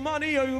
money or you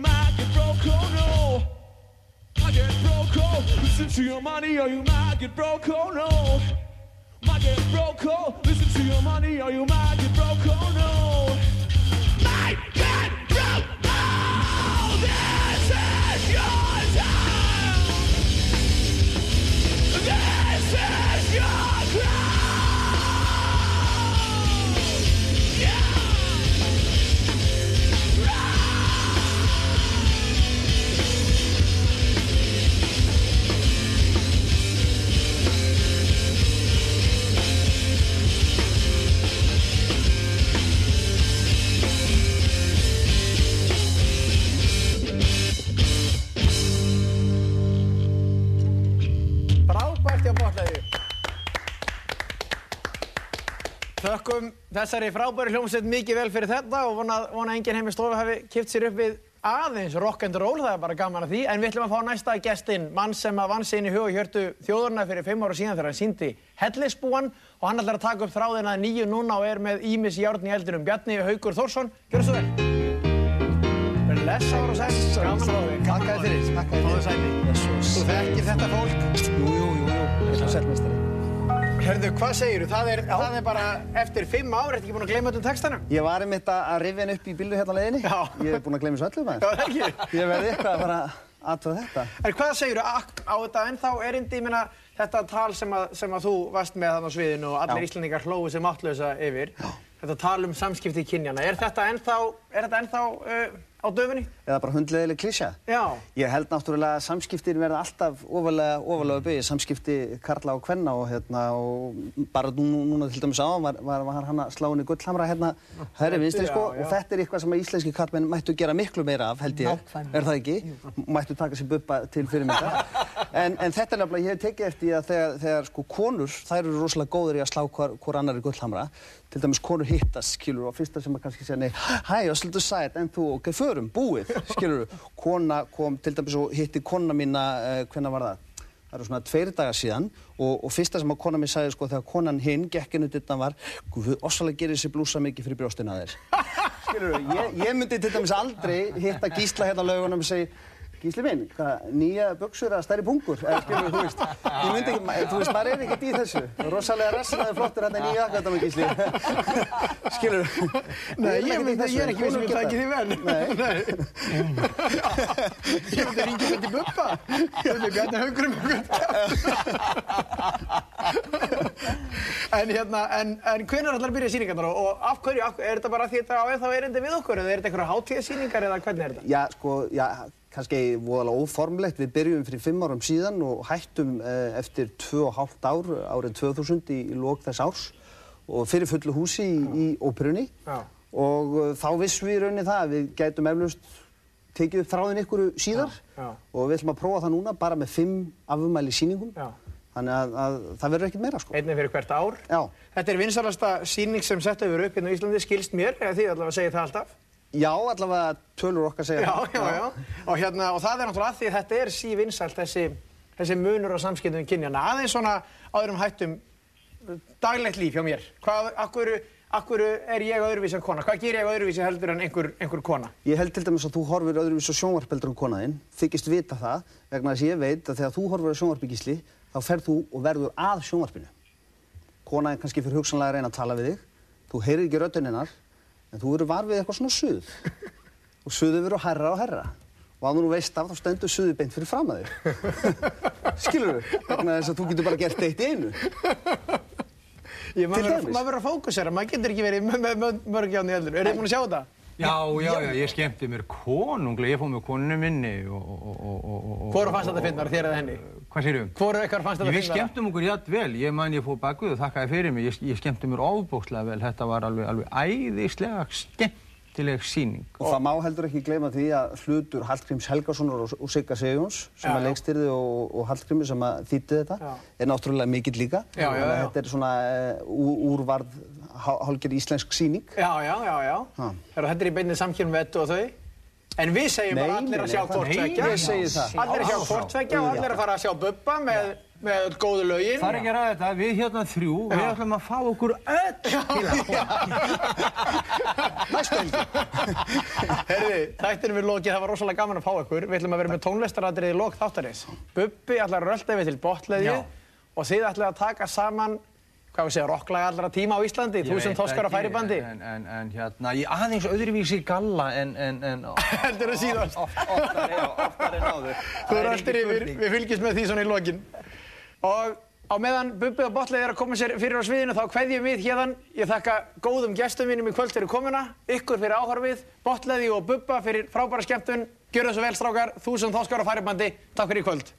þessari frábæri hljómsveit mikið vel fyrir þetta og vona, vona að enginn heim í stofu hafi kipt sér upp við aðeins rock and roll, það er bara gaman að því. En við ætlum að fá næsta gestinn, mann sem að vann inn í hug og hjörtu þjóðurna fyrir fimm ára síðan þegar hann síndi Hellisbúan og hann ætlar að taka upp þráðina að nýju núna og er með Ímis Járn í eldinum. Bjarni Haugur Þórsson, gjör svo vel. Blessaður og sæl, gaman að fá þig. Takk fyrir, takk Fáðu fyrir. sæti. Jesus. Þú þekkir þetta fólk. Jú, jú, jú, jú. Það er. Herðu, hvað segirðu? Það er, það er bara eftir fimm ár, ertu ekki búin að gleyma öllum textanum? Ég var einmitt að að rifja henni upp í bílu hérna. Já. Ég hef búinn að glemja svo öllu Já, maður. það ekki. Ég verði eitthvað að fara aðtöða þetta. En hvað segirðu á, á þetta ennþá erindi, ég meina, þetta tal sem að, sem að þú varst með þannig á sviðinu og allir Já. Íslandingar hlóðu sem áttlösa yfir, þetta tal um samskipti í kynjana, er þetta ennþá, er þetta ennþá uh, á döfunni? Eða bara hundleðileg klísja. Já. Ég held náttúrulega að samskiptin verða alltaf ofalega, ofalega byggja, samskipti karla og kvenna og hérna og bara nú, núna til dæmis á var, var, var hann að slá henni gullhamra hérna hæri vinstri Já, sko já. og þetta er eitthvað sem að íslenski karlmenn mættu gera miklu meira af held ég, er það ekki? Mættu taka sér buppa til fyrirmynda en, en þetta er nefnilega, ég hef tekið eftir því að þegar, þegar sko konur, þær eru rosalega góður í að slá hver, hver annar í gullhamra til dæmis konur hittast, skilur, og fyrsta sem að kannski segja nei, hæ, þú, förum, búið, skilur, kona kom til dæmis og hitti kona mína, uh, hvenna var það? Það eru svona tveir dagar síðan og, og fyrsta sem að kona mín sagði sko þegar konan hinn gekk inn út var Guð, ossalega gerir þessi blúsa mikið fyrir brjóstina þér. Skilur ég, ég myndi til dæmis aldrei hitta Gísla hérna laugunum og segja Gísli minn, hvað, nýja buksur að stærri pungur? Eða skilur þú veist, ég myndi ekki, þú veist, maður er ekkert í þessu. Rosalega rassinaði flottur hérna nýja jakka þetta með Gísli. skilur Nei, ég, myndi, ég er ekki um að það ekki því vel. Nei. ég myndi ringja þetta í buppa. Ég myndi Bjarni Haugur um En hérna, en, ætlar að byrja sýningarnar og, og af hverju, af, er þetta bara því þetta á ennþá erindi við okkur eða er þetta einhverja hátíðasýningar eða hvernig er þetta? Kannski voðalega óformlegt. Við byrjum fyrir fimm árum síðan og hættum uh, eftir tvö og hálft ár, árið 2000 í, í lók þess árs og fyrir fullu húsi í, í óperunni og uh, þá vissum við í rauninni það að við gætum eflaust tekið upp þráðin ykkur síðar Já, já. og við ætlum að prófa það núna bara með fimm afumæli sýningum Já. þannig að, að það verður ekkert meira sko. Einnig fyrir hvert ár. Já. Þetta er vinsalasta sýning sem sett hefur upp hérna á Íslandi, skilst mér, eða því allavega segir það alltaf. Já, allavega tölur okkar segja Já, það. já, já. Og, hérna, og það er náttúrulega að því að þetta er sívinsalt, þessi, þessi munur á samskiptum kynjana. Aðeins svona áðurum hættum daglegt líf hjá mér. Hvað, akkur, akkur er ég öðruvísi en kona? Hvað ger ég öðruvísi heldur en einhver, einhver kona? Ég held til dæmis að þú horfir öðruvísi á sjónvarpeldur en konaðinn, þykist vita það, vegna þess ég veit að þegar þú horfir á sjónvarpigísli, þá ferð þú og verður að sjónvarpinu. Konaðinn kannski fyrir hugsanlega að reyna að tala við þig, þú heyrir ekki rödduninnar, en þú verður var við eitthvað svona suð. Og suðið verður herra og herra. Og að þú nú veist af, þá stendur suðið beint fyrir fram að þig. Skilur þú? Vegna þess að þú getur bara gert eitt í einu. Ég, Til dæmis. maður verður að fókusera, maður getur ekki verið með, með, með mörg ján í eldur. Er þið búin að sjá þetta? Já, já, já, ég skemmti mér konunglega, ég fóð með konunum minni og... og, og, og, og Hvoru fannst þetta finnar, þér eða henni? Hvað sér um? Hvoru ykkar fannst þetta við finnar? skemmtum okkur jætt vel, ég man ég fóð bakvið og þakkaði fyrir mig, ég, ég skemmti mér ofbókslega vel, þetta var alveg, alveg æðislega skemmtileg síning. Og það má heldur ekki gleyma því að hlutur Hallgríms Helgasonar og, og Sigga Sigjóns sem Já, að leikstyrði og, og Hallgrími sem að þýtti þetta Já. er náttúrulega mikill líka. Já, já, já. Er hálfgerð íslensk síning. Já, já, já, já. Þetta er í beinni samkjörn við Eddu og þau. En við segjum Nei, bara allir að sjá tveggja. ég segi það. Allir að sjá hvort tveggja og allir að fara að sjá Bubba með með góðu lögin. Það er ekki ræða þetta, við hérna þrjú, við ætlum að fá okkur öll til að Næstu helgi. Herði, þættinum við lokið, það var rosalega gaman að fá ykkur. Við ætlum að vera með tónlistaratrið í lok þáttarins. Bubbi ætlar að rölda yfir til botleðju Já. og þið ætlar að taka saman, hvað við segja, rocklag allra tíma á Íslandi, þúsund veit þoskar á færibandi. En, en, en hérna, ég aðeins öðruvísi galla en, en, en Heldur það síðast? oftar, já, oftar en áður. Þú Það eru er alltaf yfir, við fylgjumst með því svona í lokin. Og á meðan Bubbi og Botleið er að koma sér fyrir á sviðinu þá kveðjum við hérðan. Ég þakka góðum gestum mínum í kvöld fyrir komuna, ykkur fyrir áhorfið, Botleiði og Bubba fyrir frábæra skemmtun. Gjörðu svo vel strákar, þúsund þoskar á færibandi. Takk fyrir í kvöld.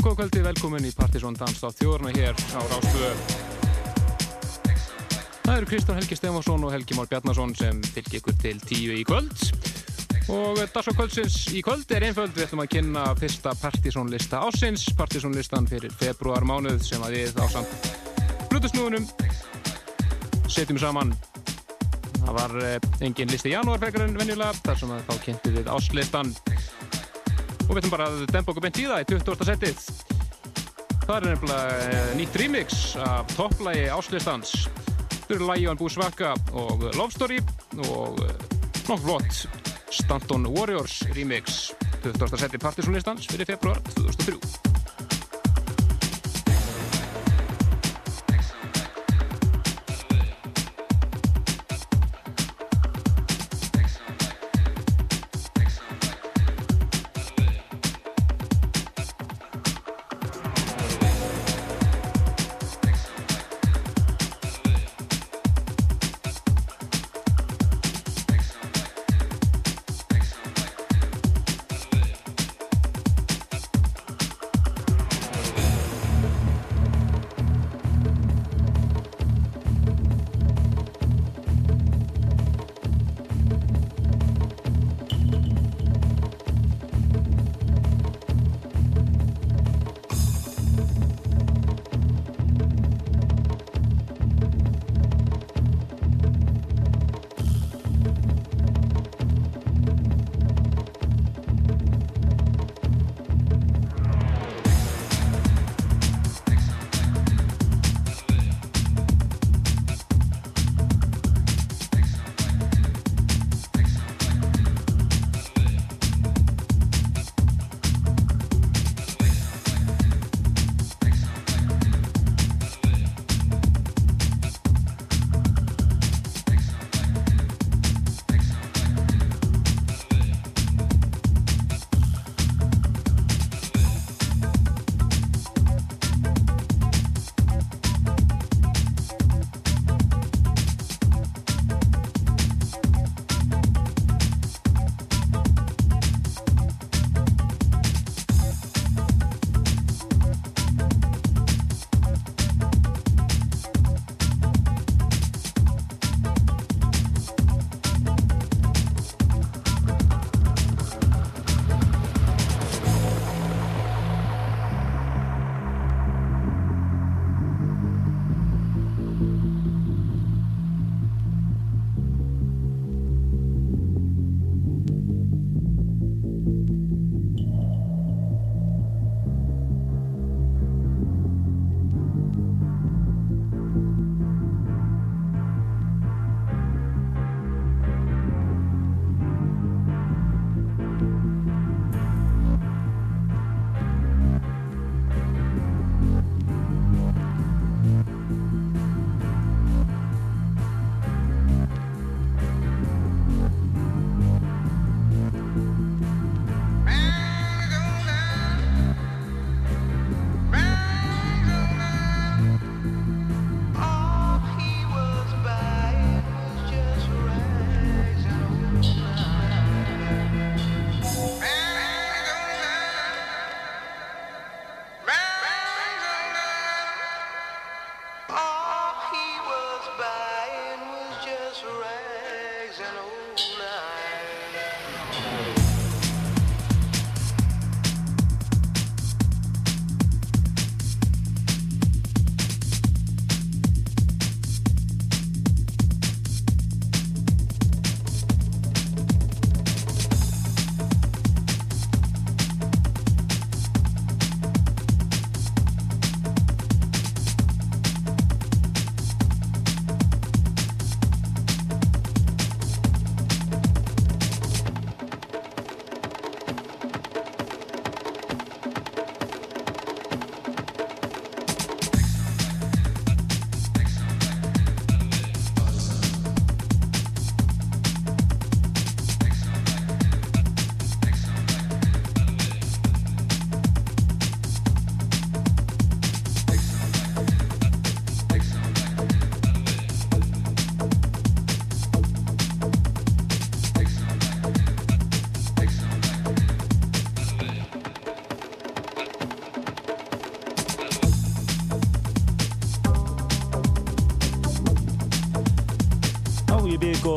Já, góð kvöldi, velkomin í Partisón Dans á þjóðurna hér á Rástvö. Það eru Kristján Helgi Stefánsson og Helgi Már Bjarnason sem fylgir ykkur til tíu í kvöld. Og dagsá kvöldsins í kvöld er einföld, við ætlum að kynna fyrsta Partisón lista ásins, Partisón listan fyrir februar mánuð sem að við ásamt Blutusnúðunum setjum saman. Það var eh, engin listi í janúar frekar en venjulega, þar sem að þá kynntum við áslistan og við ætlum bara að dempa okkur beint í það í 20. setið það er nefnilega eh, nýtt remix af topplægi áslistans þau eru Lion Busvaka og Love Story og eh, nokkuð flott Stanton Warriors remix 20. setið partysónlistans fyrir februar 2003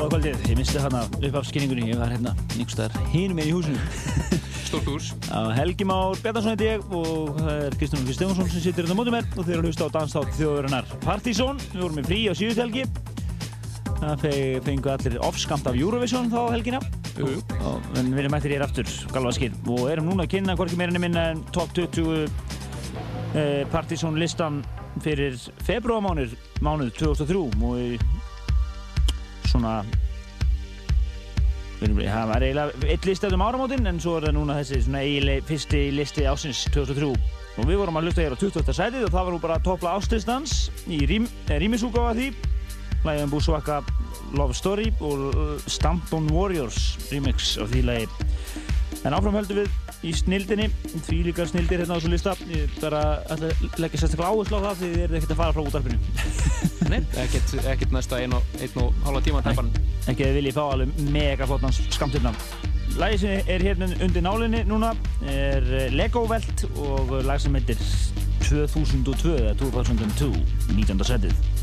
góða kvöldið. Ég misti hérna upp af skynningunni. Ég var hérna einhverstaðar hinum með í húsinu. Stórt hús. Helgi Már Bjarnarsson heit ég og það er Kristján Óli Stefánsson sem sittur hérna mótið mér og þeir eru að hlusta á danstátt þjóðurinnar Partizón. Við vorum í frí á síðust helgi. Það fengu allir offskamt af Eurovision þá helgina. Jú, jú. Og við erum eftir hér aftur, galvaskir. Og erum núna að kynna hvorki meirinni minna en top 20 eh, Partizón listan fyrir februarmánuð mánuð 2003 og í svona það var eiginlega eitt listi um áramótin en svo er það núna þessi svona eiginlega fyrsti listi ásins 2003 og við vorum að hlusta hér á 20. sætið og það var nú bara toppla ástistans í rím, rýmisúkáða því lægið um Búsvaka Love Story og Stamped-on Warriors remix af því lægi en áfram höldum við í snildinni því líka snildir hérna á þessu lista. Ég bara ætla að leggja sérstaklega áherslu á það því þið erum ekkert að fara frá útarpinu Nei, ekkert, ekkert næsta einn og, einn og hálfa tíma tæpan ekki að vilja fá alveg mega flottan skamtirna Lagi sem er hérna undir nálinni núna er Lego Velt og lag sem heitir 2002 eða 2002 19. setið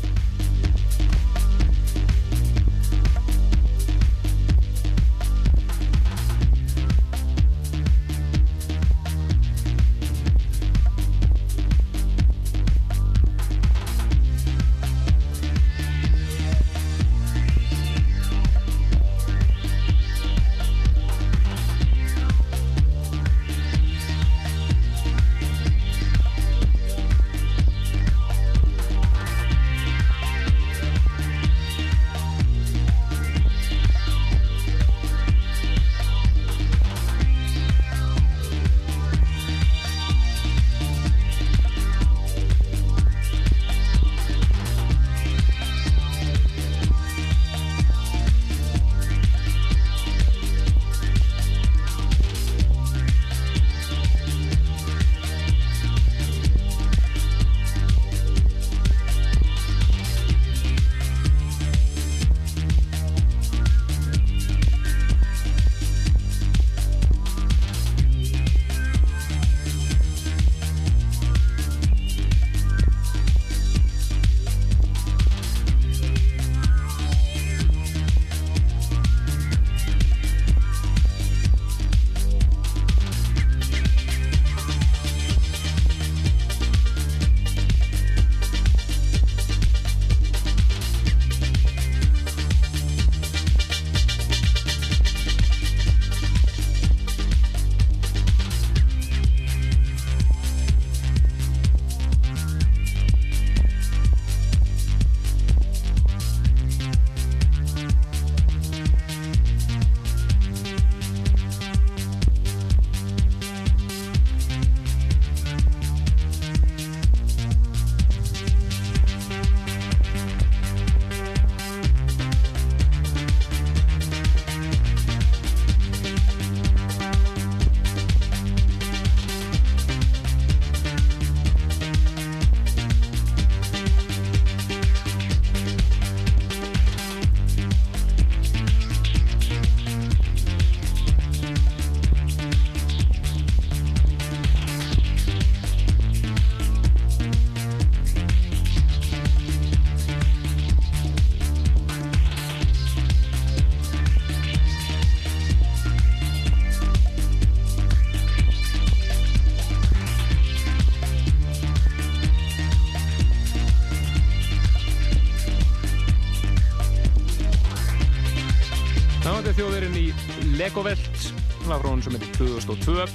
Legovelt lag frá hún sem heitir 2002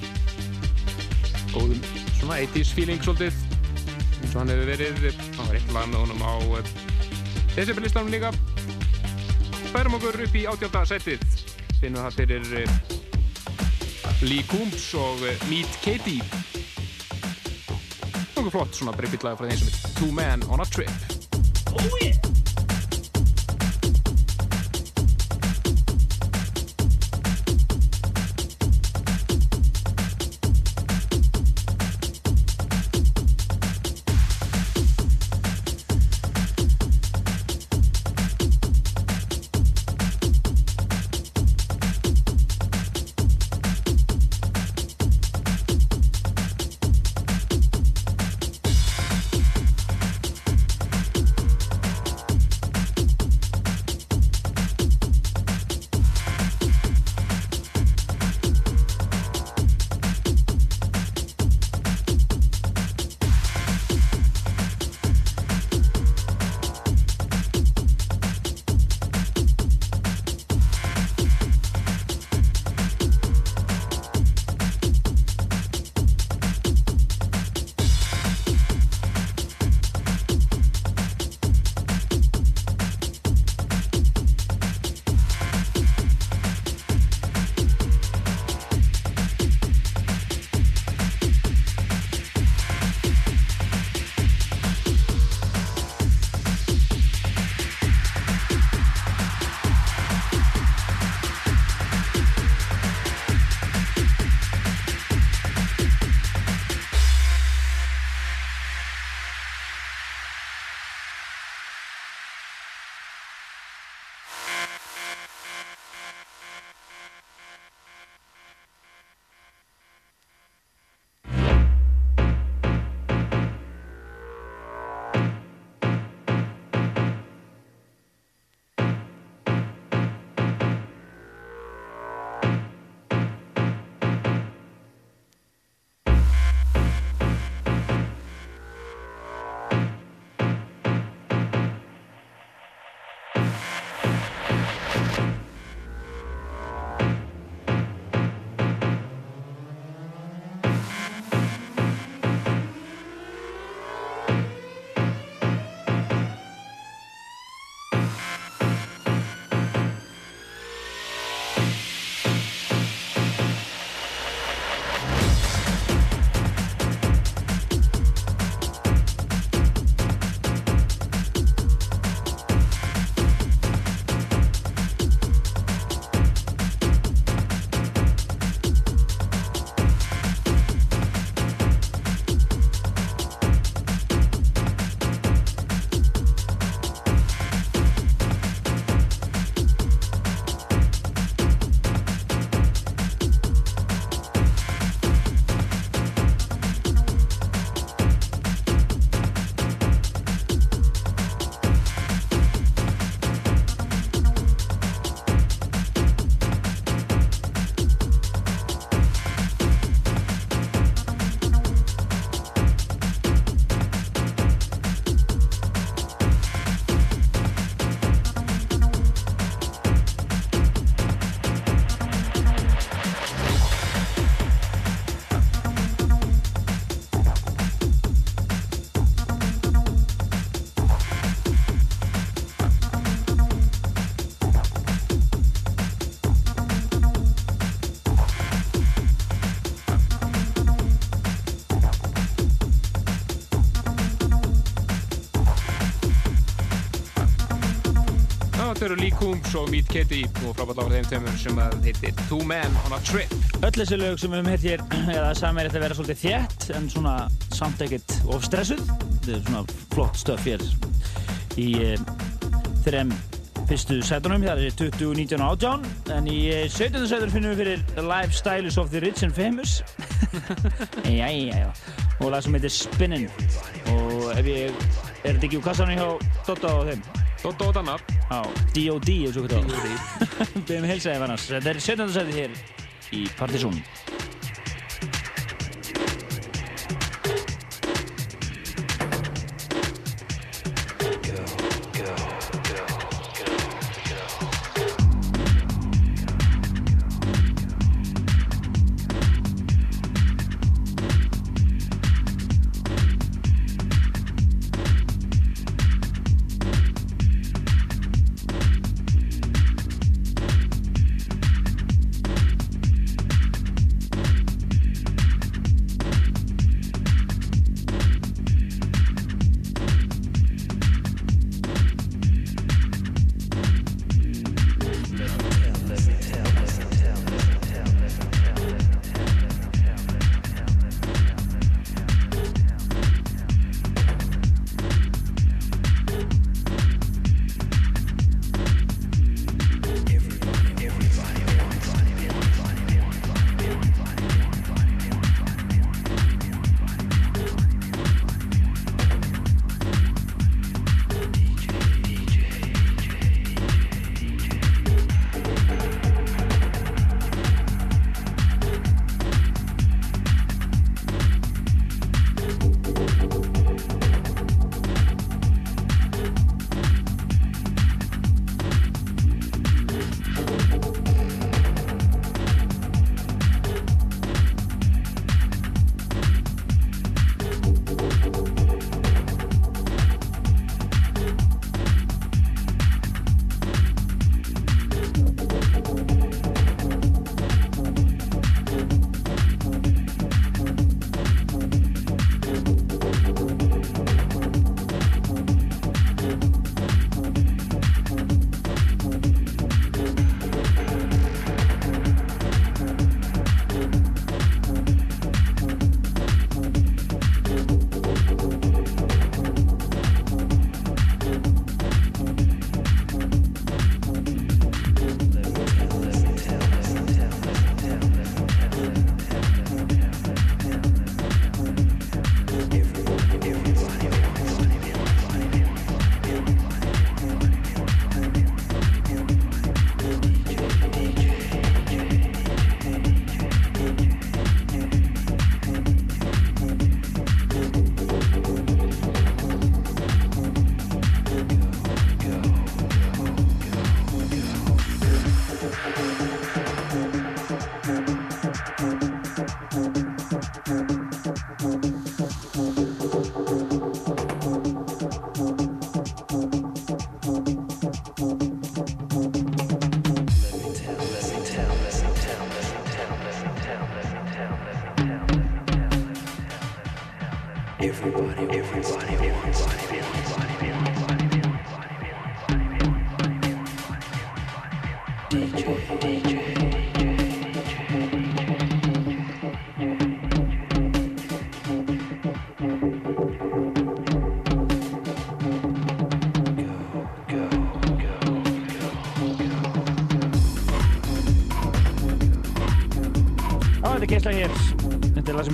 góðum svona 80's feeling svolítið eins og hann hefur verið. Það var eitt lag með honum á þessi byrjlistanum líka. Færum okkur upp í átjálta setið finnum það fyrir Lee Coombs og Meet Katie nokkuð flott svona breyfitt lag frá þeim sem heitir Two Men on a Trip. Oh yeah! Eru Lee Coombs og Meet Kitty og frábært af þeim tveimur sem að heitir Two Men on a Trip. Öll þessi lög sem við höfum hér eða samverðið að vera svolítið þétt en svona samt ekkert of stressuð. Þetta er svona flott stöf hér í e, þrem fyrstu sætunum. Það er 20, 19 og 18 en í e, 17. sætunum finnum við fyrir Lifestyles of the Rich and Famous. Jæja, og lag sem heitir Spinnin og ef ég er þetta ekki úr kassanum hjá Dotto og þeim? Dotto og Danna. Já, D.O.D. eins og hvað þá. Beðum hilsaði vannars. Þetta er 17. sæti hér í Partizón.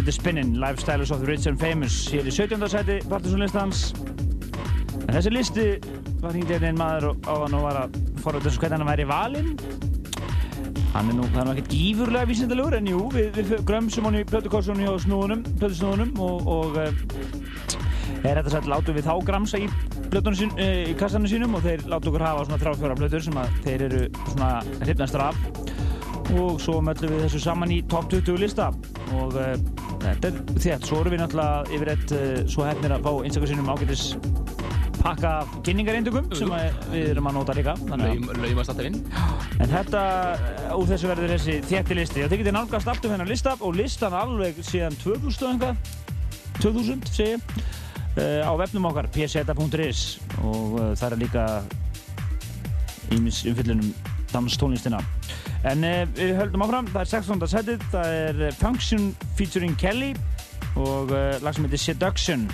Heitir Spinnin, Lifestyles of the Rich and Famous. Hér í 17. seti Partiðsson-listans. En þessi listi var hringt einn maður á hann og var að forða þessu hvernig hann væri valinn. Hann er nú, það er nú ekkert gífurlega vísindalegur, en jú, við, við grömsum hann í plötukorsunum hjá snúðunum, plötusnúðunum og, og uh, er þetta sætt látum við þá gramsa í sín, uh, í kassanum sínum og þeir láta okkur hafa svona þrjá-fjóra plötur sem að þeir eru svona hrifnastur af og svo möllum við þessu saman í top 20 lista og uh, þetta er þétt, svo erum við náttúrulega yfir eitt uh, svo hefnir að fá einstaklega sínum ágætis pakka kynningareindugum sem að við erum að nota líka Laumast alltaf inn. En þetta, uh, úr þessu verður þessi þétti listi. Þið getið nálgast aftur hennar lista og listan alveg síðan 2000 og einhvað, 2000 segi uh, á vefnum okkar pseta.is og uh, það er líka ímis umfyllunum danstónlistina. En uh, við höldum áfram, það er 16. setið, það er eh, Function featuring Kelly og uh, lag sem heitir Seduction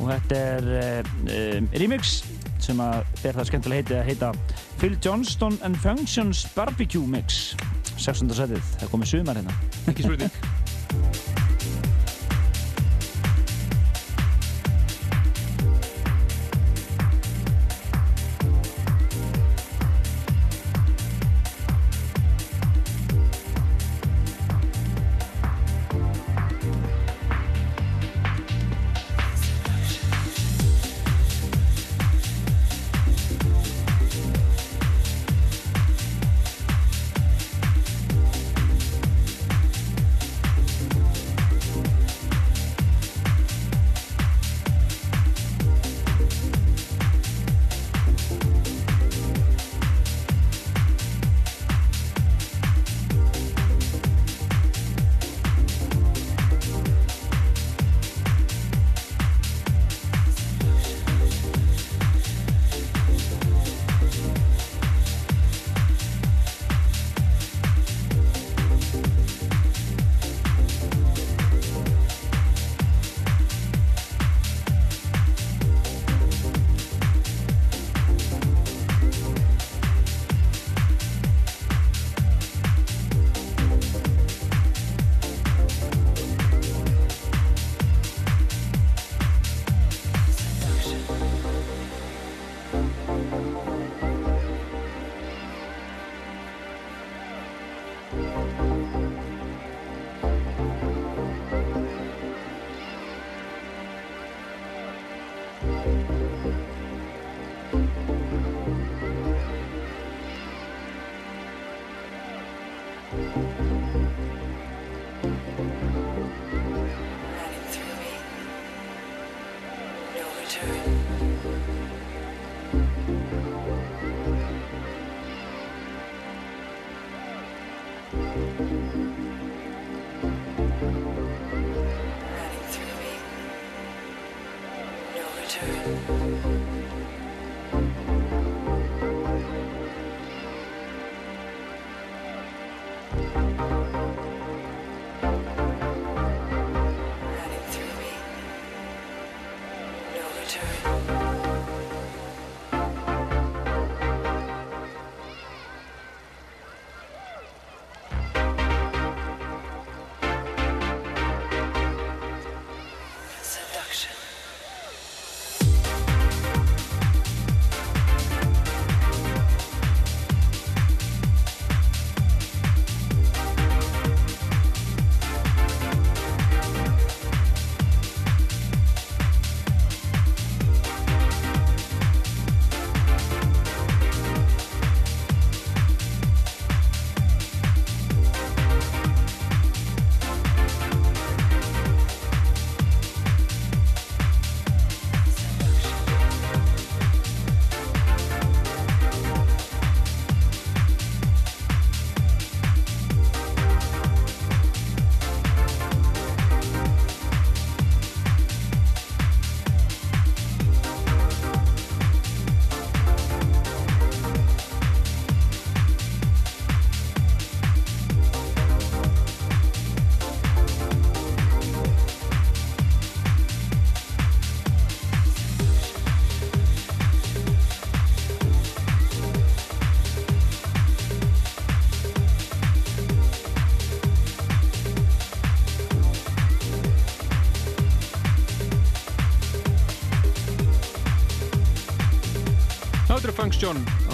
og þetta er uh, remix sem að ber það skemmtilega heiti að heita Phil Johnston and Functions Barbecue Mix 16. setið, það er komið sumar hérna Ekki spurning.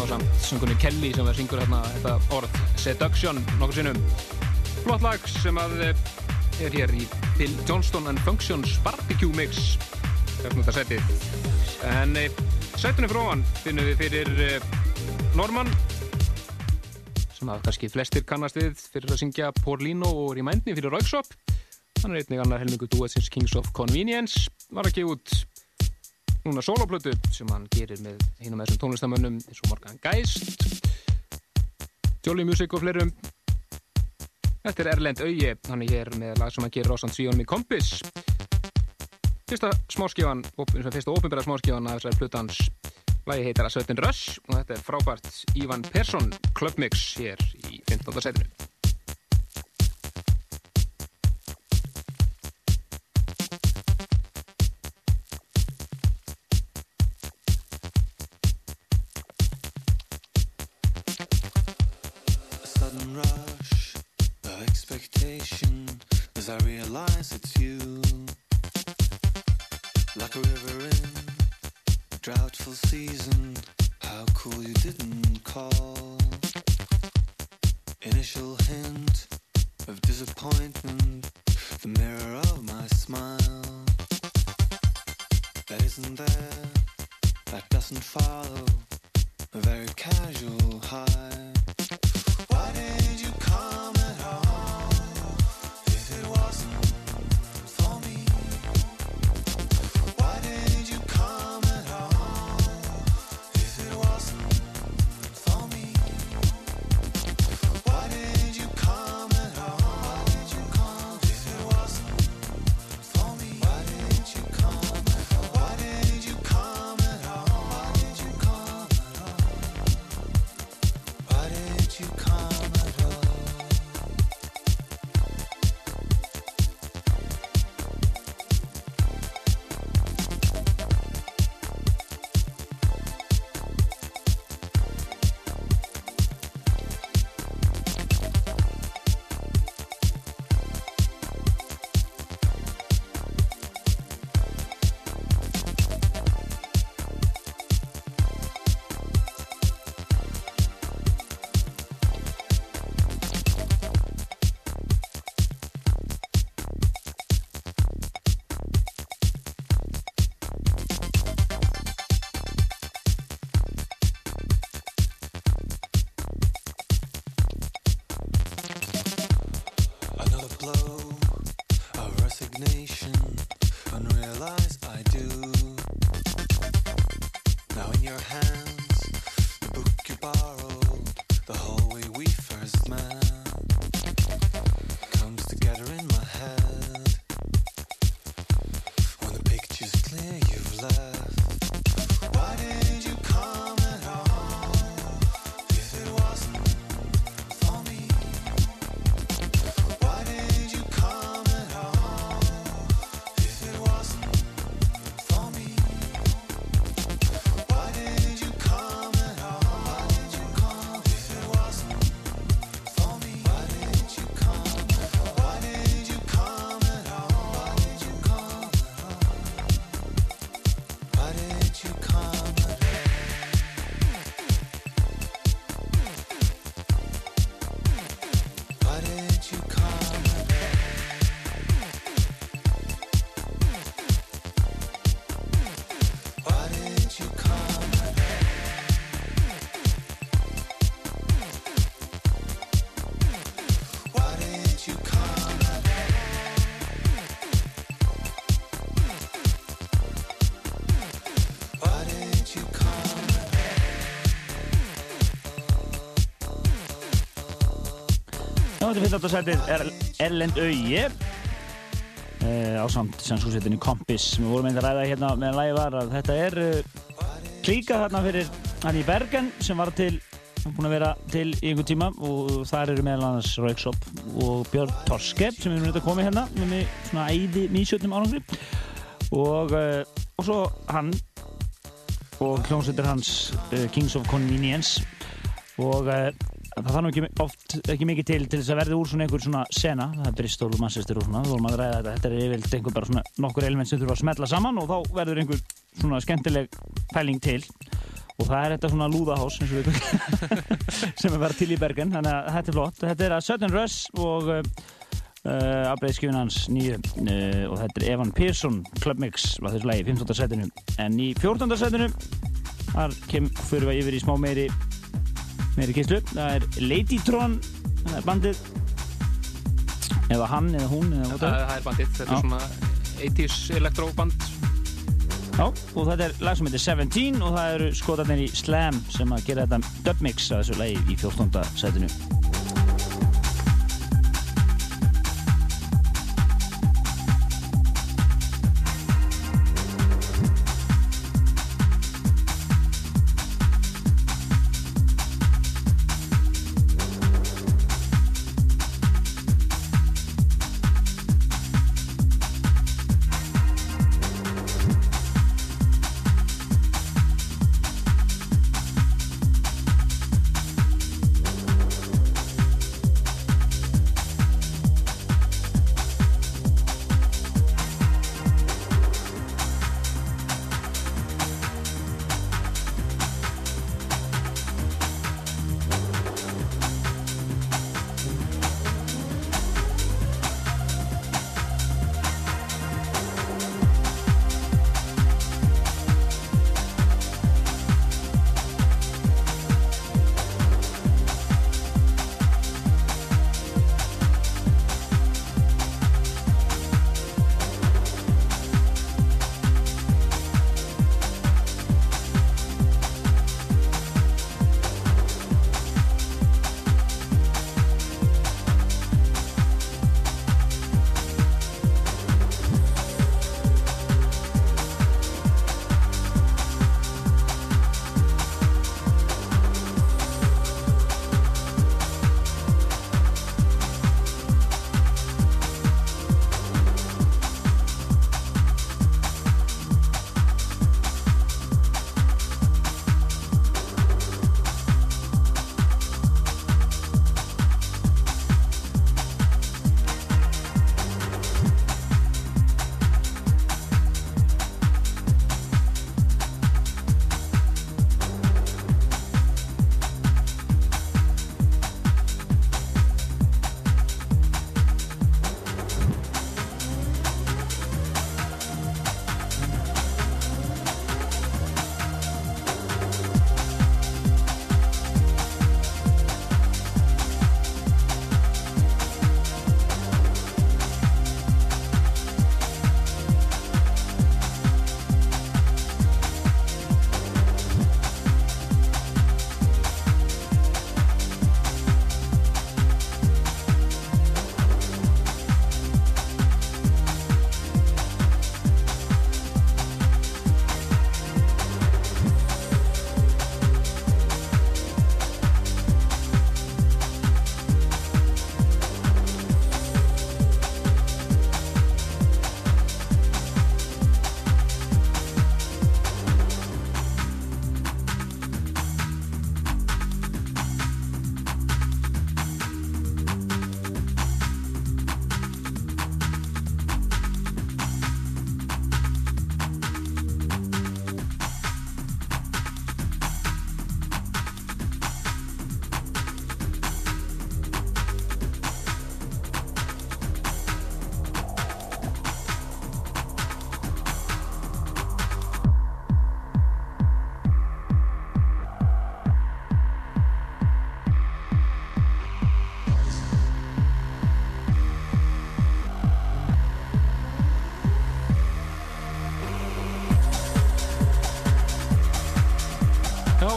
Samt sungunni Kelly sem verður syngur hérna þetta orð Seduction nokkur sinnum. Flott lag sem að eh, er hér í Phil Johnston and Functions Barbecue Mix. Hérna þetta setið en e, setunni frá hann finnum við fyrir e, Norman sem að kannski flestir kannast við fyrir að syngja Porlino og Remindni fyrir Rauksop hann er einnig annar helmingu duetsins Kings of Convenience. Var að gefa út núna soloplötu sem hann gerir með hínum þessum tónlistamönnum eins og Morgan Geist Jolly Music og fleirum Þetta er Erlend Auje hann er hér með lag sem hann gerir ásand Svíón með kompis fyrsta smáskífan fyrsta ópenbæra smáskífan af þessari plötans Lagi heitir að Sötin Rush og þetta er frábært Ivan Persson Clubmix hér í 15. setinu. hesitation as I realize it's you. Like a river in droughtful season, how cool you didn't call. Initial hint of disappointment, the mirror of my smile. That isn't there, that doesn't follow a very casual high. 15. setið er Erlend Auði uh, á samt sannsúsettinni Kompis sem við vorum einnig að ræða hérna meðan lægi var að þetta er uh, klíka þarna fyrir hann í Bergen sem var til búin að vera til í einhvern tíma og þar eru meðal annars Rauksop og Björn Torskep sem er núna að koma hérna með svona æði nýsjötnum ánangri og, uh, og svo hann og hljómsveitur hans Kings of Convenience. Og það þarf ekki oft ekki mikið til til þess að verði úr svona einhver svona sena. Það er Bristol og Manchester og svona. Þá vorum að ræða þetta. Þetta er yfirlega einhver bara svona nokkur element sem þurfa að smetla saman og þá verður einhver svona skemmtileg pæling til. Og það er þetta svona lúðahás sem er verið til í Bergen. Þannig að þetta er flott. Þetta er að Sudden Rush og uh, uh afbreyðskifin hans nýju. Uh, og þetta er Evan Pearson Club Mix á þessu lagi 15. setinu. En í 14. setinu þar kemur við yfir í smá meiri meiri kyslu það er Ladytron það er bandið. Eða hann eða hún eða það, það er bandið, þetta er svona 80's elektróband Já, og þetta er lag sem heitir 17 og það eru skotarnir í Slam sem að gera þetta dubmix að þessu lagi í 14. setinu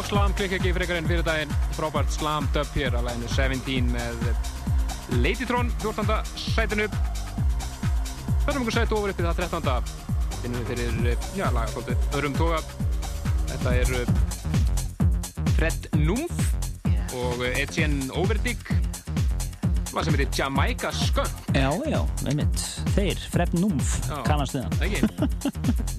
slam klikk ekki frekar en fyrir daginn frábært slam dub hér að læginu 17 með Ladytron 14. sætinu Förum okkur sæt ofur upp í það 13. finnum við fyrir, já, lagakóldu öðrum toga Þetta er Fred Númf og Etienne Overdig hvað sem heitir Jamaica Skunk Já, já, einmitt. Þeir, Fred Númf, Já. kannast þið hann.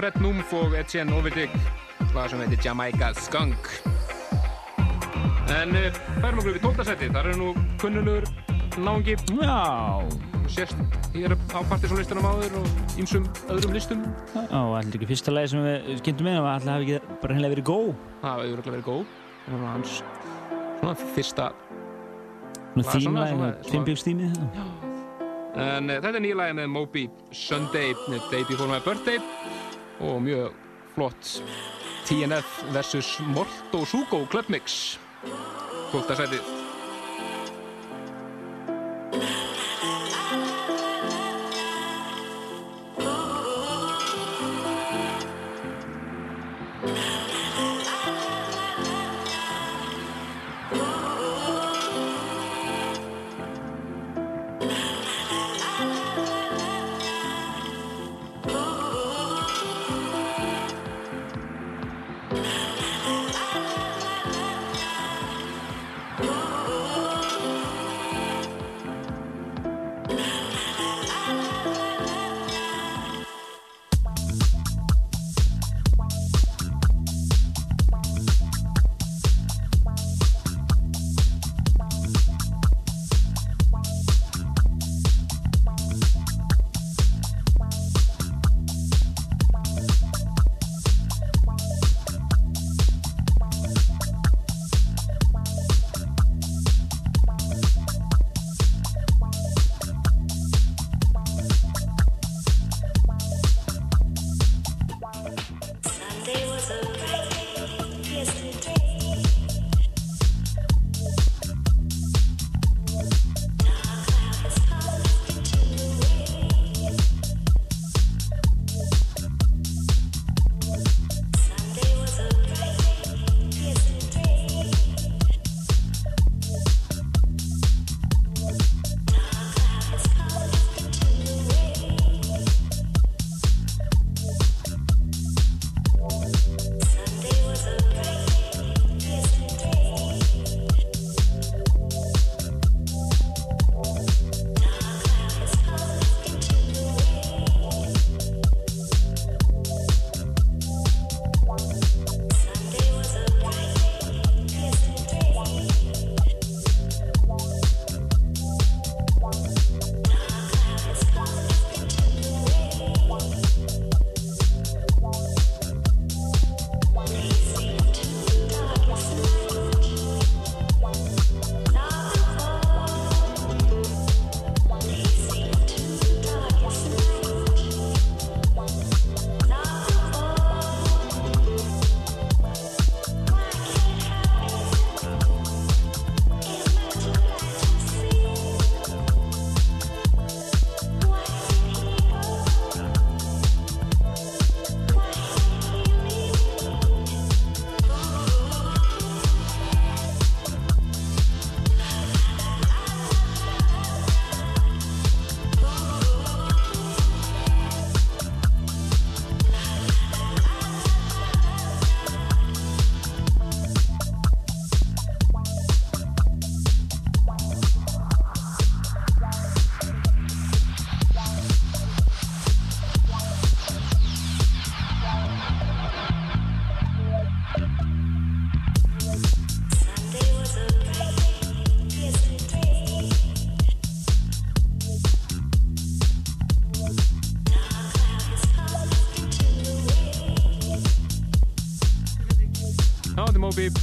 Fred Númf og Etienne Overdig lag sem heitir Jamaica Skunk. En uh, færum okkur upp í tóltasæti þar er nú kunnulegur náungi. Já, sérst hér á partysónlistanum áður og ýmsum öðrum listum. Já, allir ekki fyrsta lagi sem við kynntum með, allir hafi ekki bara hennilega verið góð. það hefur örugglega verið góð. Það var hans svona fyrsta fimmbilstímið. en uh, þetta er nýlega með Moby Sunday. Day Before My Birthday og mjög flott TNF versus Morto Sugo Club Mix 12. sætið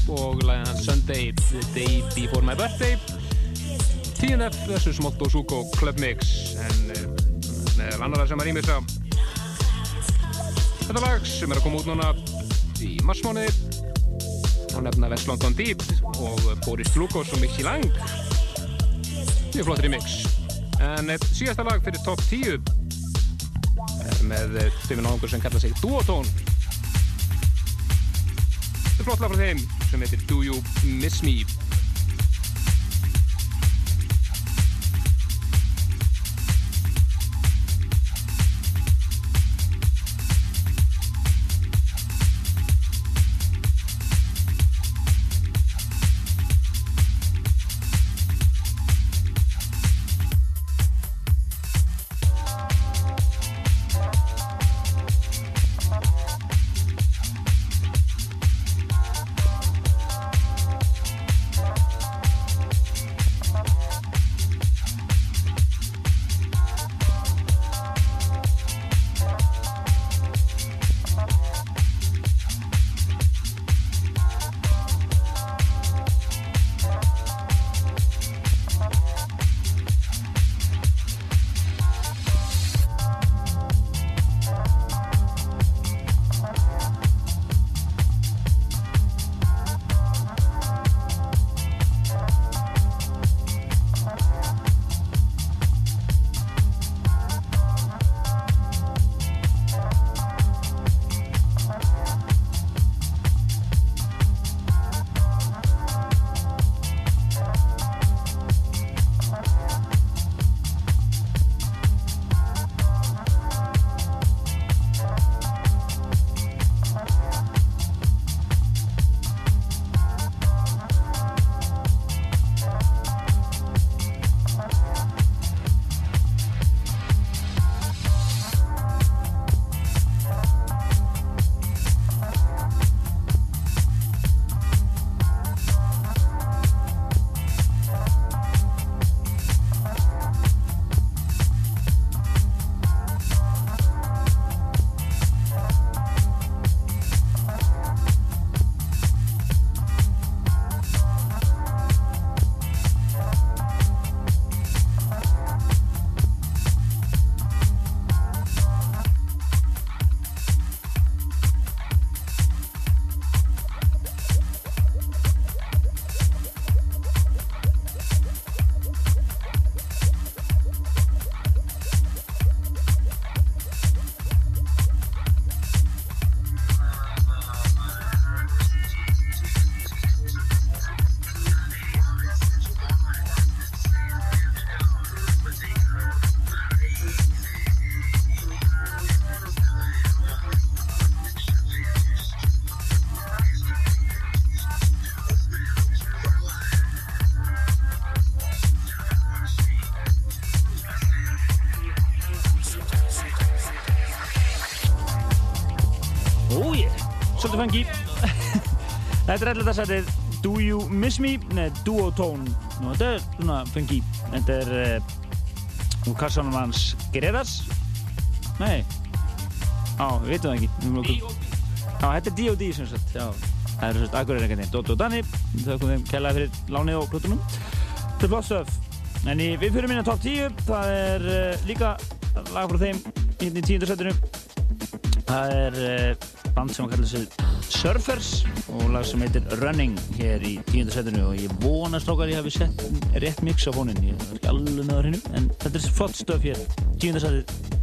og læðan hans Sunday The Day Before My Birthday. TNF vs. Motto Suko Club Mix. En uh, með annara sem rýmis á þetta lag sem er að koma út núna í marsmániði og nefna West London Deep og Boris Lukos og Mixi Lang. Mjög flott remix. En uh, síðasta lag fyrir top 10 er með stöfin áhengur sem kalla sig Duotone. Þetta er flott lag frá þeim heitir Do You Miss Me svolítið fengi Þetta er alltaf sætið Do You Miss Me? Nei, Duotone. Nú, þetta er svona fengi Þetta er uh, úr kassanum hans Geredas Nei. Á, við veitum það ekki. Já, þetta er D.O.D. sem sagt. Já, það eru svona aðgurðir Dóttu og Danni Þau komum þeim kellaði fyrir lánið og klútunum Þetta er flott stöf En í, við fyrir minna top 10 Það er uh, líka lag frá þeim hérna í tíundarsættinu Það er uh, band sem kallar sig Surfers og lag sem heitir Running hér í tíundarsættinu og ég vona strákar ég hafi sett rétt mix á fónin ég er ekki alveg með á hreinu en þetta er flott stöf hér. Tíundarsættið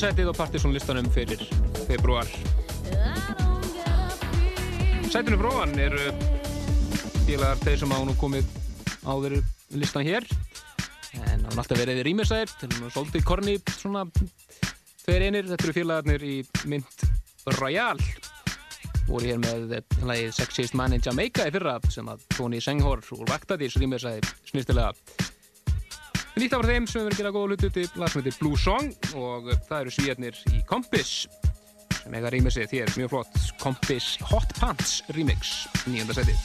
tíundasettið á Partiðsson listanum fyrir februar Sætinu fróðan eru félagar þeir sem á nú komið áður listan hér. En er alltaf verið rýmisæðir til og með svolítið korni svona tveir einir, þetta eru félagarnir í mynd Royal voru hér með lagið Sexiest Man in Jamaica í fyrra sem að Tony Senghor úr Vaktadís rýmisæði snýstilega Nýtt af þeim sem við verðum að gera góða hlutu til lag sem heitir Blue Song og það eru svíjarnir í Kompis sem eiga rýmisið þér mjög flott. Kompis Hot Pants remix nýjönda seti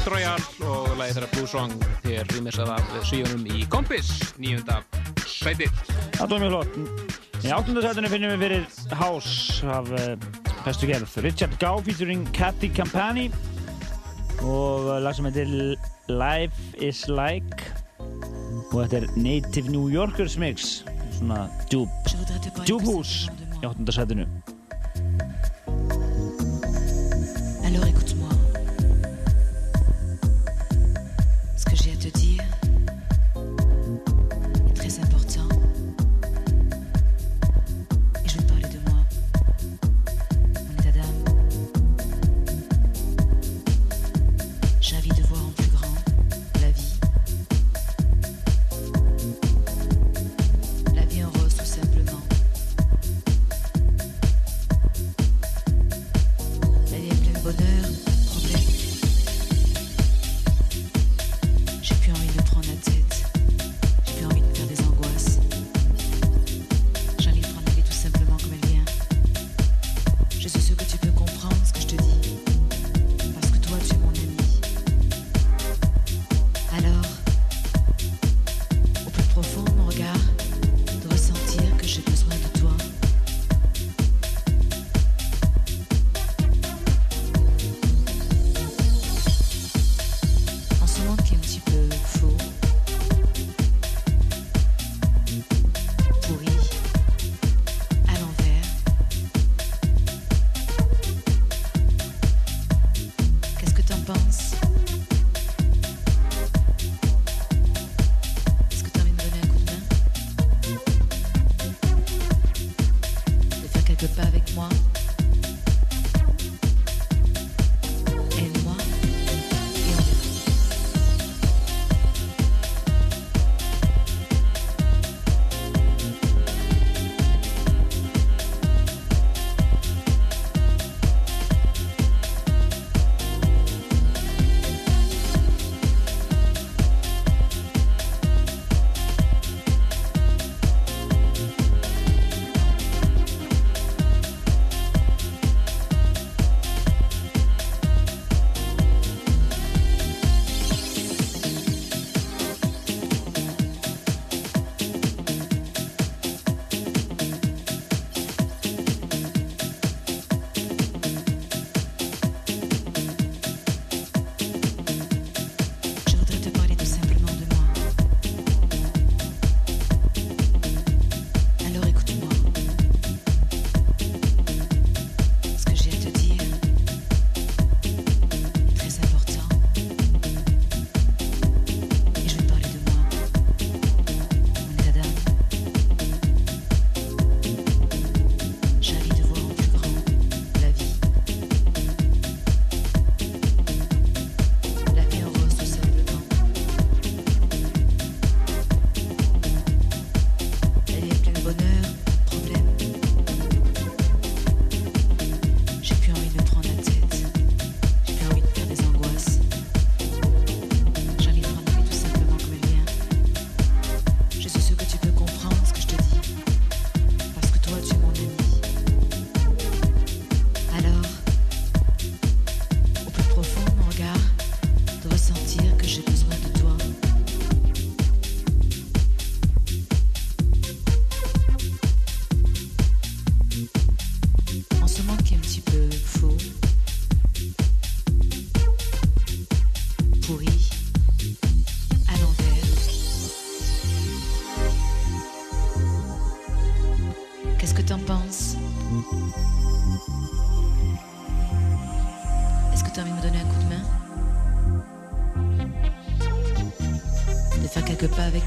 Smith Royal og lagi þeirra Blue Song þér rýmisað af síðanum í Kompis nýjunda sæti. Það var mjög flott. Í áttundasætunum finnum við fyrir House af uh, bestu gerð. Richard Gau featuring Cathy Campani og lag sem heitir Life is Like og þetta er Native New Yorkers mix svona djúb djúbhús í áttundasætunum que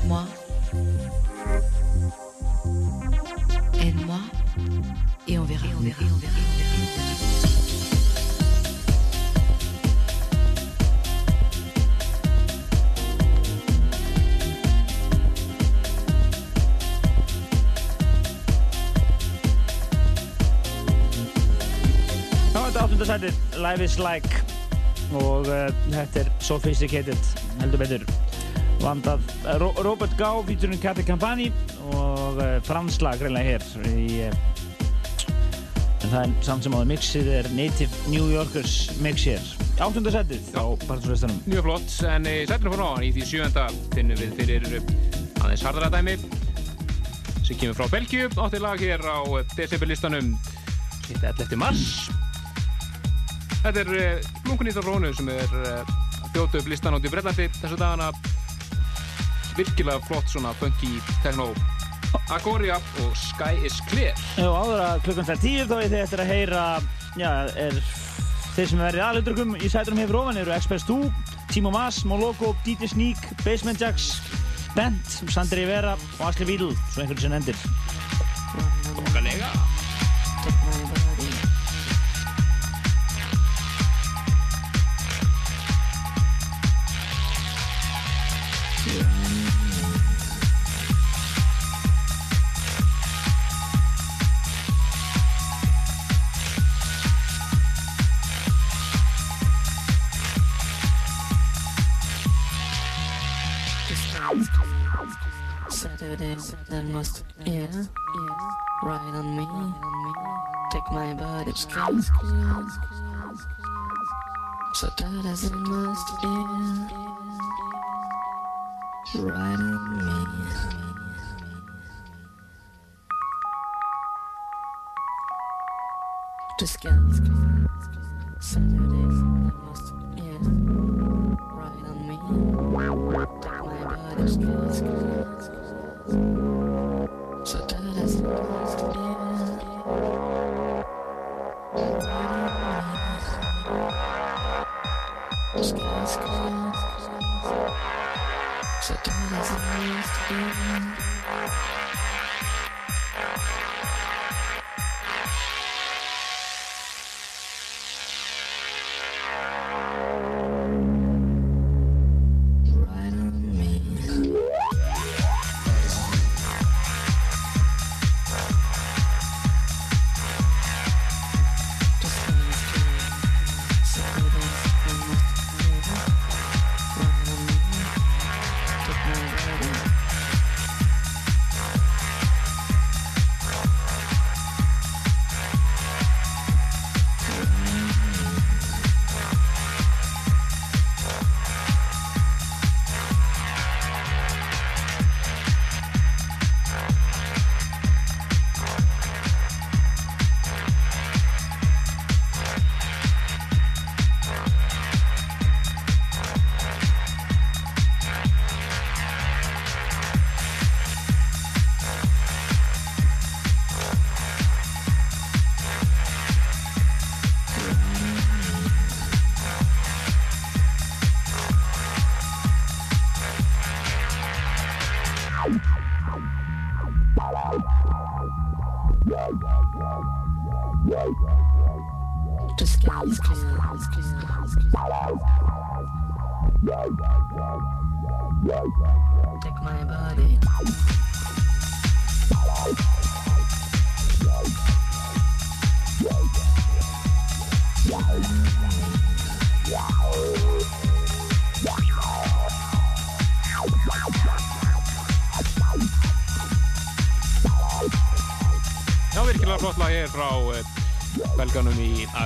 quelques pas avec moi Aide-moi et on verra. Et on verra, on verra, on verra. Er áttundasætið, Life is Like og uh, þetta er Sophisticated, heldur betur vandað. Ro Robert Gá, featuring Kati Kampani og uh, franslag greinlega hér í uh, en það er samt sem áður mixið er Native New Yorkers mix hér. Áttundasætið á Partinsveistanum Mjög flott, en í sætinu fyrir á í því sjönda finnum við fyrir aðeins hardara dæmi. Sem kemur frá Belgíu, átti lag hér á decibel-listanum 11. mars. Þetta er Blunkunýtt af Rónu sem er þjóta upp listan átt í Brellandi þessu dagana virkilega flott svona funky techno. Agoria og Sky is Clear. Já, áður að klukkan það tíu þá er þið eftir að heyra já, er þeir sem verið aðluturkum í sætunum hefur ofan eru Express 2, Timo Mas, Moloko, DJ Sneak, Basement Jacks Bent, Sandri Vera og Asli Vídl, svo einhvern sem endir Bókanega my body, skin, Saturday's a must, yeah, right on me. Just get Saturdays, that must, yeah, right on me. Take my body, skin, so that is lost, yeah. Skin, skin. So that is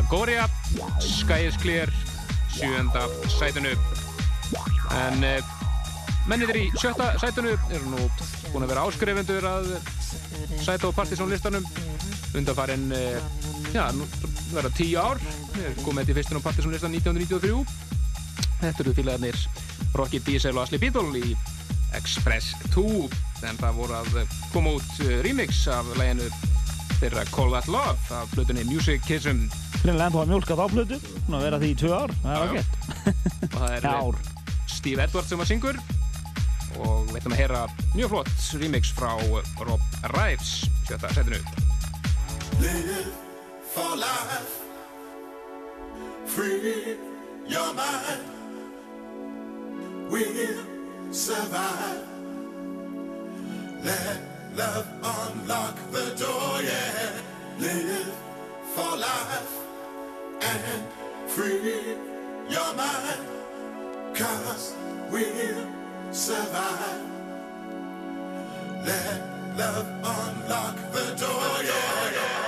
í Agoria Sky is Clear sjönda sætunu en uh, mennir í sjötta sætunu eru nú búin að vera áskrifendur að sæta á Partiðsson listanum undanfarinn uh, já, nú verða tíu ár. Við erum komið fyrstin á Partiðsson listan 1993 þetta eru félagarnir Rocky Diesel og Asli Beatle í Express 2 en það voru að koma út uh, remix af læginu þeirra Call That Love af Greinlega ennþá að mjölka þá plötu. Og vera því í tvö ár, það er ágætt. Og það er Steve Edwards sem að syngur. Og við ætlum að heyra mjög flott remix frá Rob Rives. Sjötta, setinu Live for life. Free your mind. We'll survive. Let love unlock the door, yeah. Live for life. and free your mind. Cause we'll survive. Let love unlock the door. Yeah, yeah.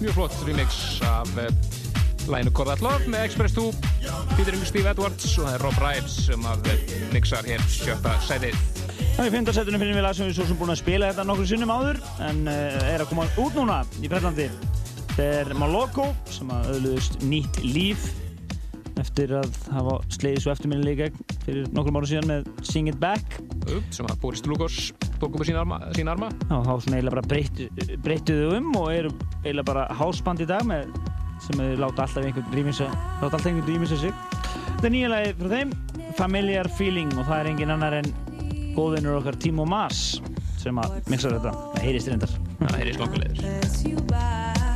mjög flott remix af eh, lænu Korðallóf með Express 2 Píturingur Steve Edwards og það er Rob Rives sem að eh, mixar hér sjötta sætið. Það er fymtarsætunum finnum við lag sem við svo sem búin að spila hérna þetta nokkur sinnum áður en eh, er að koma út núna í Breitlandi Þetta er Maloko sem að öðluðist nýtt líf eftir að hafa sleiðis og eftirminnileg fyrir nokkur mánu síðan með Sing It Back. Upp, sem að Boris Lugos tók upp á sína arma, sína arma. Já, þá svona eiginlega bara breyttu, breyttuðu um og eru eiginlega bara hásband í dag með, sem þau láta alltaf einhvern rýmisa, láta alltaf einhvern rýmisa sig. Þetta er nýja lagi frá þeim, Familiar Feeling og það er engin annar en góðvinnur okkar Timo Maas sem að mixa þetta. Það heyrist reyndar. Það er í slokkulegur.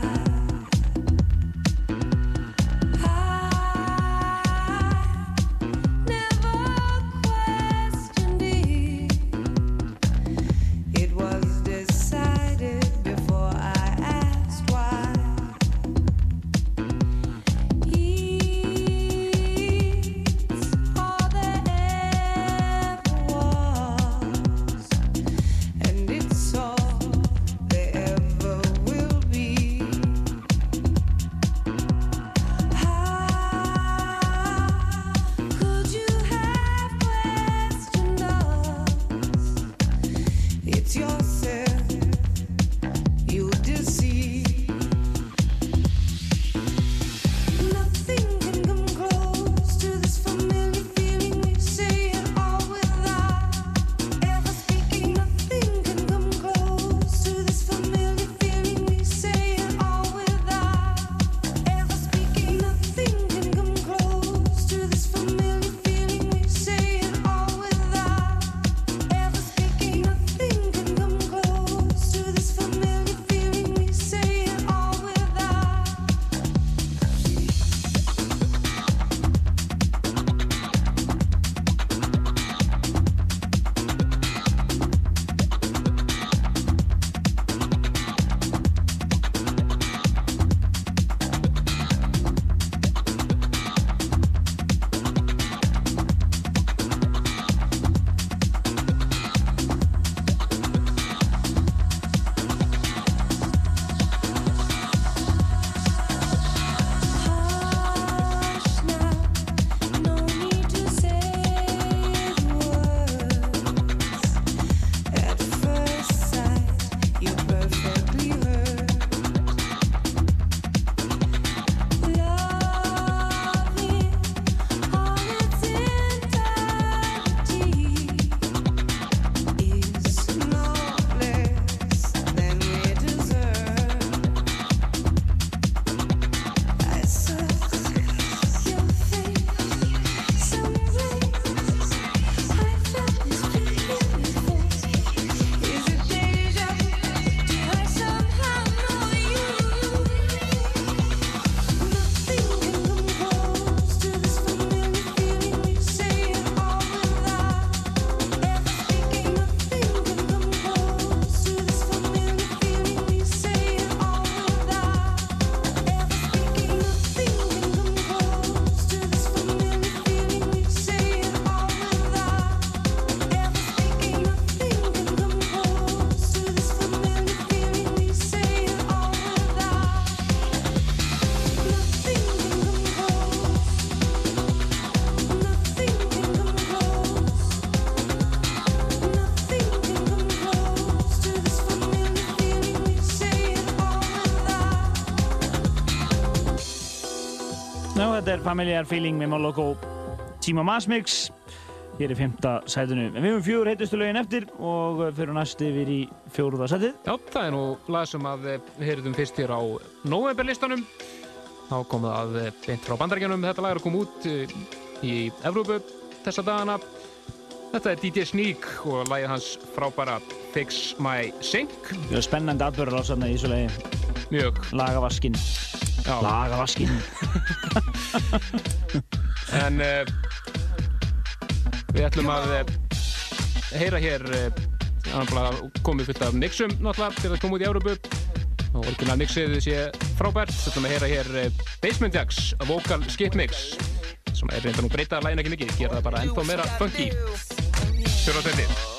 Familiar Feeling með Moloko Tíma Masmix hér í fymta sætinu. En við höfum fjögur heitustu lögin eftir og fyrir næst yfir í fjóruða sætið. Já, það er nú lag sem að eh, við heyrðum fyrst hér á novemberlistanum. Þá kom það að eh, beint frá bandarækjanum. Þetta lag er að koma út eh, í Evrópu þessa dagana. Þetta er DJ Sneak og lagið hans frábæra Fix My Sink. Er spennandi atbyrður ásarna í þessu lagi. Mjög. Lagavaskinn laga vaskin en uh, við ætlum að uh, heyra hér uh, komið fullt af Nixum náttúrulega til að koma út í Európu og orginal Nixið sé frábært. Við ætlum að heyra hér Basement Jaxx Vocal Skip Mix sem er reyndan og breytaðar lægin ekki mikið gera það bara ennþá meira funky. 4.30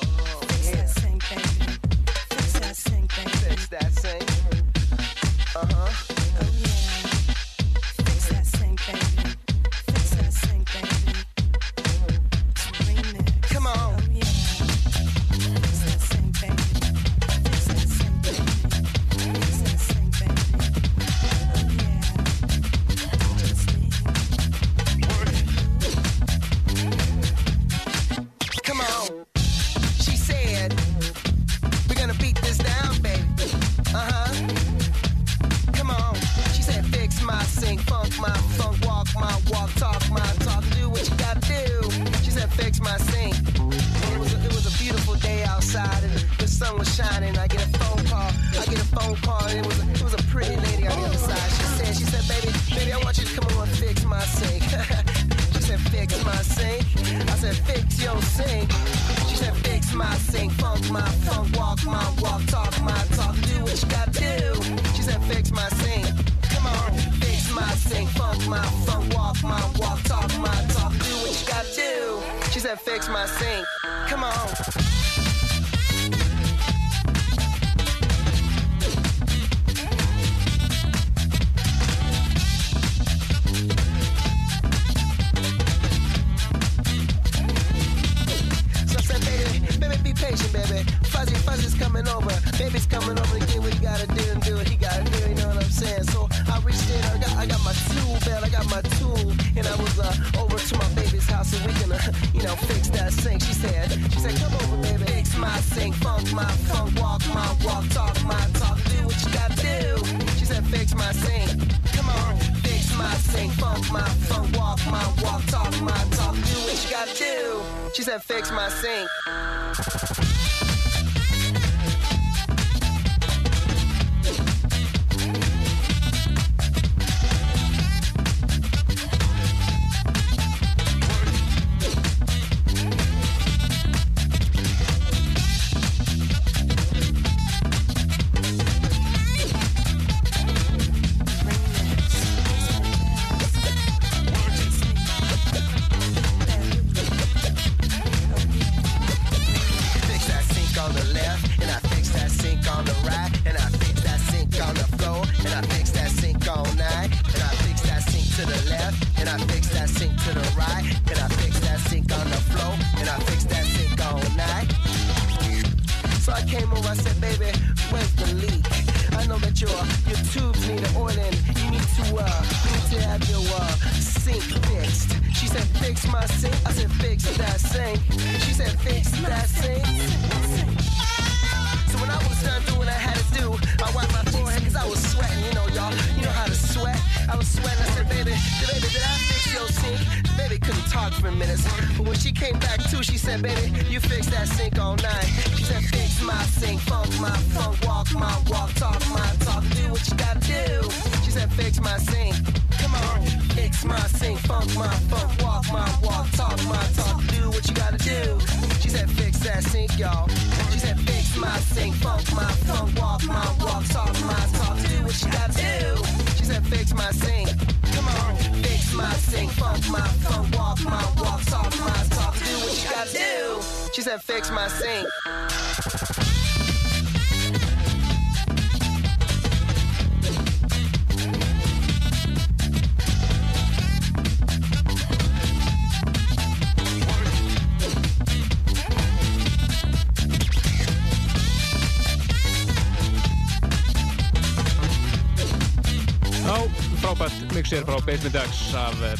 remixir frá Basement Ducks af eh,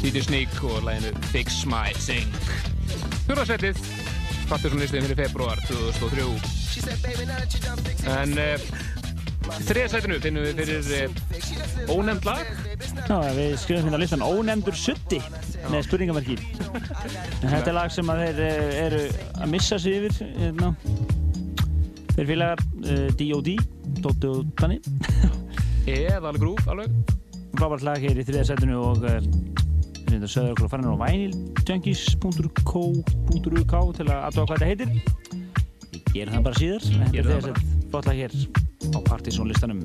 Titi Sník og læginu Fix My Sing Þurraðsveitið fattur svona listin fyrir februar 2003 en eh, uh, þriðsveitinu finnum við fyrir uh, ónefnd lag. Já, við skrifum hérna listan Ónefndur 70 með spurningamarki en þetta er lag sem að þeir eru að missa sig yfir hérna. þeir félagar uh, D.O.D. Dóttu og Danni. Eða alveg grúf alveg frábært lag hér í þriðarsætinu og eh, þetta söður okkur að fara náttúrulega á vænil.junkies.co.uk til að aðtóa hvað þetta heitir. Ég ger það bara síðar en þetta er þess að botla hér á partysónlistanum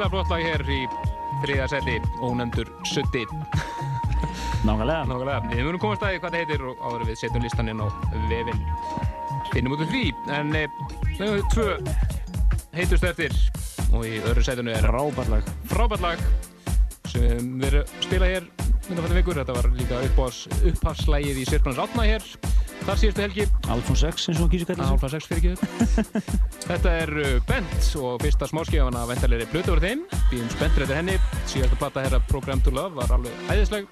virkilega flott lag hér í þriða seti, ónefndur Sutti. Nákvæmlega. Nákvæmlega. Við munum komast að því hvað það heitir og áður við setjum listan inn á vefinn. Finnum út af því, en e, þau eru tvö heitust eftir og í öðru setinu er Frábært lag. frábært lag sem við erum að spila hér myndafættum vikur. Þetta var líka upphás, uppháslægið í Sirknars átna hér. Þar síðustu helgi. Alfons X eins og sig. Alfa 6 fyrir ekki Þetta er uh, Bent og fyrsta smáskjöfan að vendalegri blötu voru þeim Býðum spenntur eftir henni Síðasta platta herra Program to Love var alveg æðisleg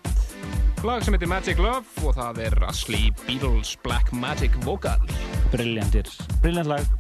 Lag sem heitir Magic Love og það er Ashley Beatles Black Magic Vocal Briljantir. Briljant lag.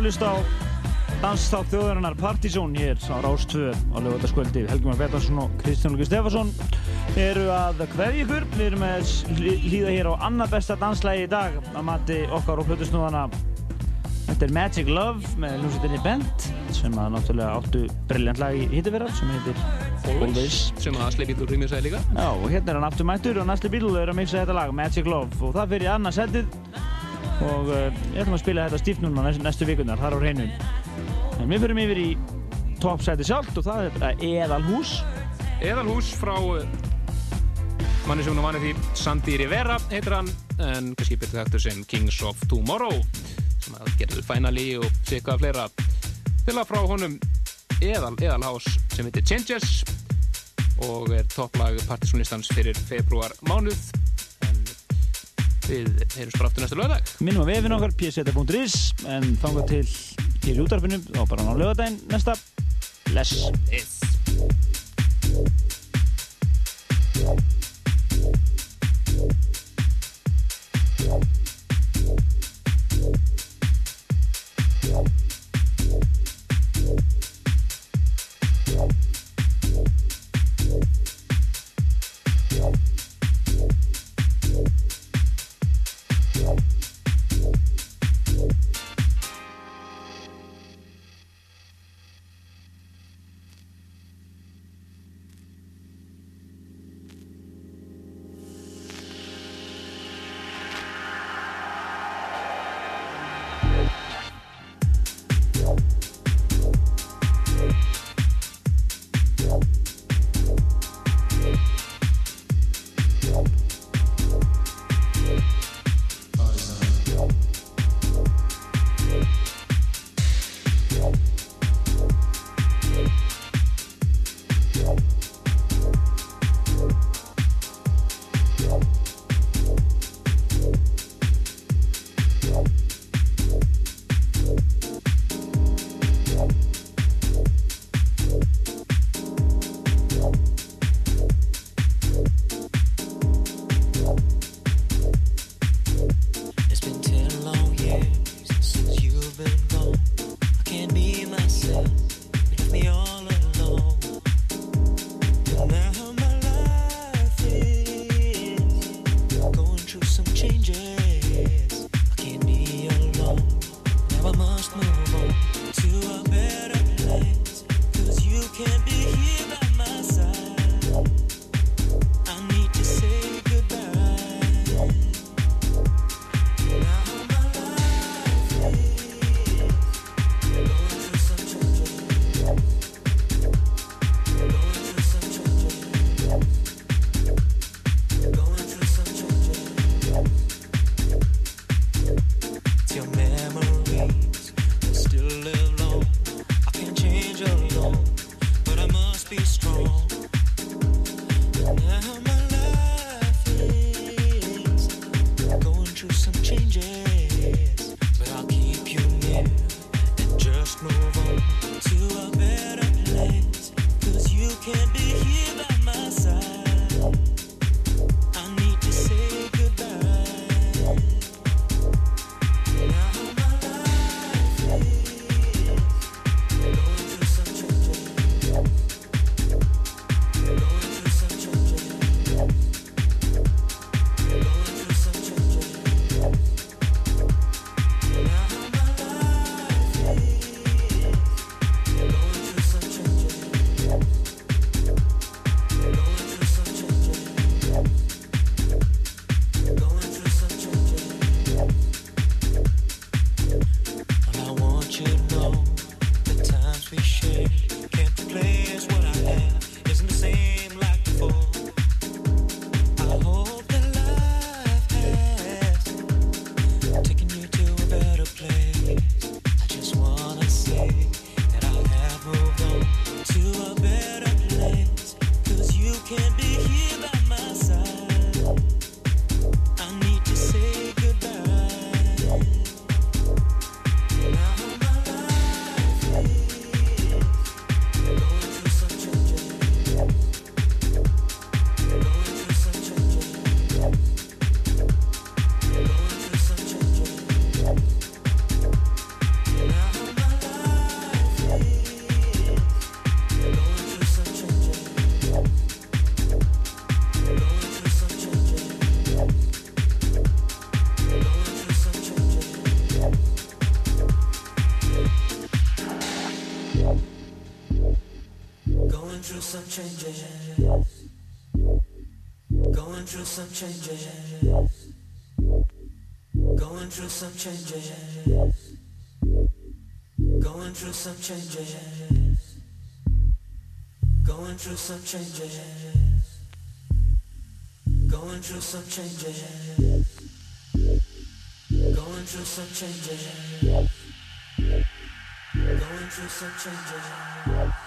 Hlusta á danstátt þjóðarinnar Partizón hér á Rás 2 á lögutaskvöldi. Helgi Már Bettarsson og Kristján Luki Stefansson eru að kveðja ykkur. Við erum með hlýða hér á annað besta danslægi í dag að mati okkar og hlutusnúðana. Þetta er Magic Love með hljómsveitinni Bent sem að náttúrulega áttu brilljant lag í hittiverðar sem heitir Always. sem að Asli Bílur rýmir sæði líka Já, og hérna er hann aftur mættur og næsti bíl er að mixa þetta lag, Magic Love og það fyrir annað setið og uh, ég ætlum að spila þetta stíft núna næstu, vikunar, þar á hreinu. En við fyrir yfir í toppsæti sjálft og það er Eðalhús. Eðalhús frá uh, manni sem hún var vanið því Sandy Rivera heitir hann en kannski byrði þetta sem Kings of Tomorrow sem að gerðu Finally og sikka fleira. Fylga frá honum Eðal, Eðalhás sem heitir Changes og er topplag partysónlistans fyrir februar mánuð við heyrum svo aftur næsta lögdag minnum að vefin okkar pseta.is en þangað til hér í útarpinu þá bara á lögadaginn næsta. Bless. Yes. Through some changes. Going through some changes. Going through some changes. Going through some changes. Going through some changes. Going through some changes. Going through some changes.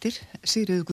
Fréttir, Sigriður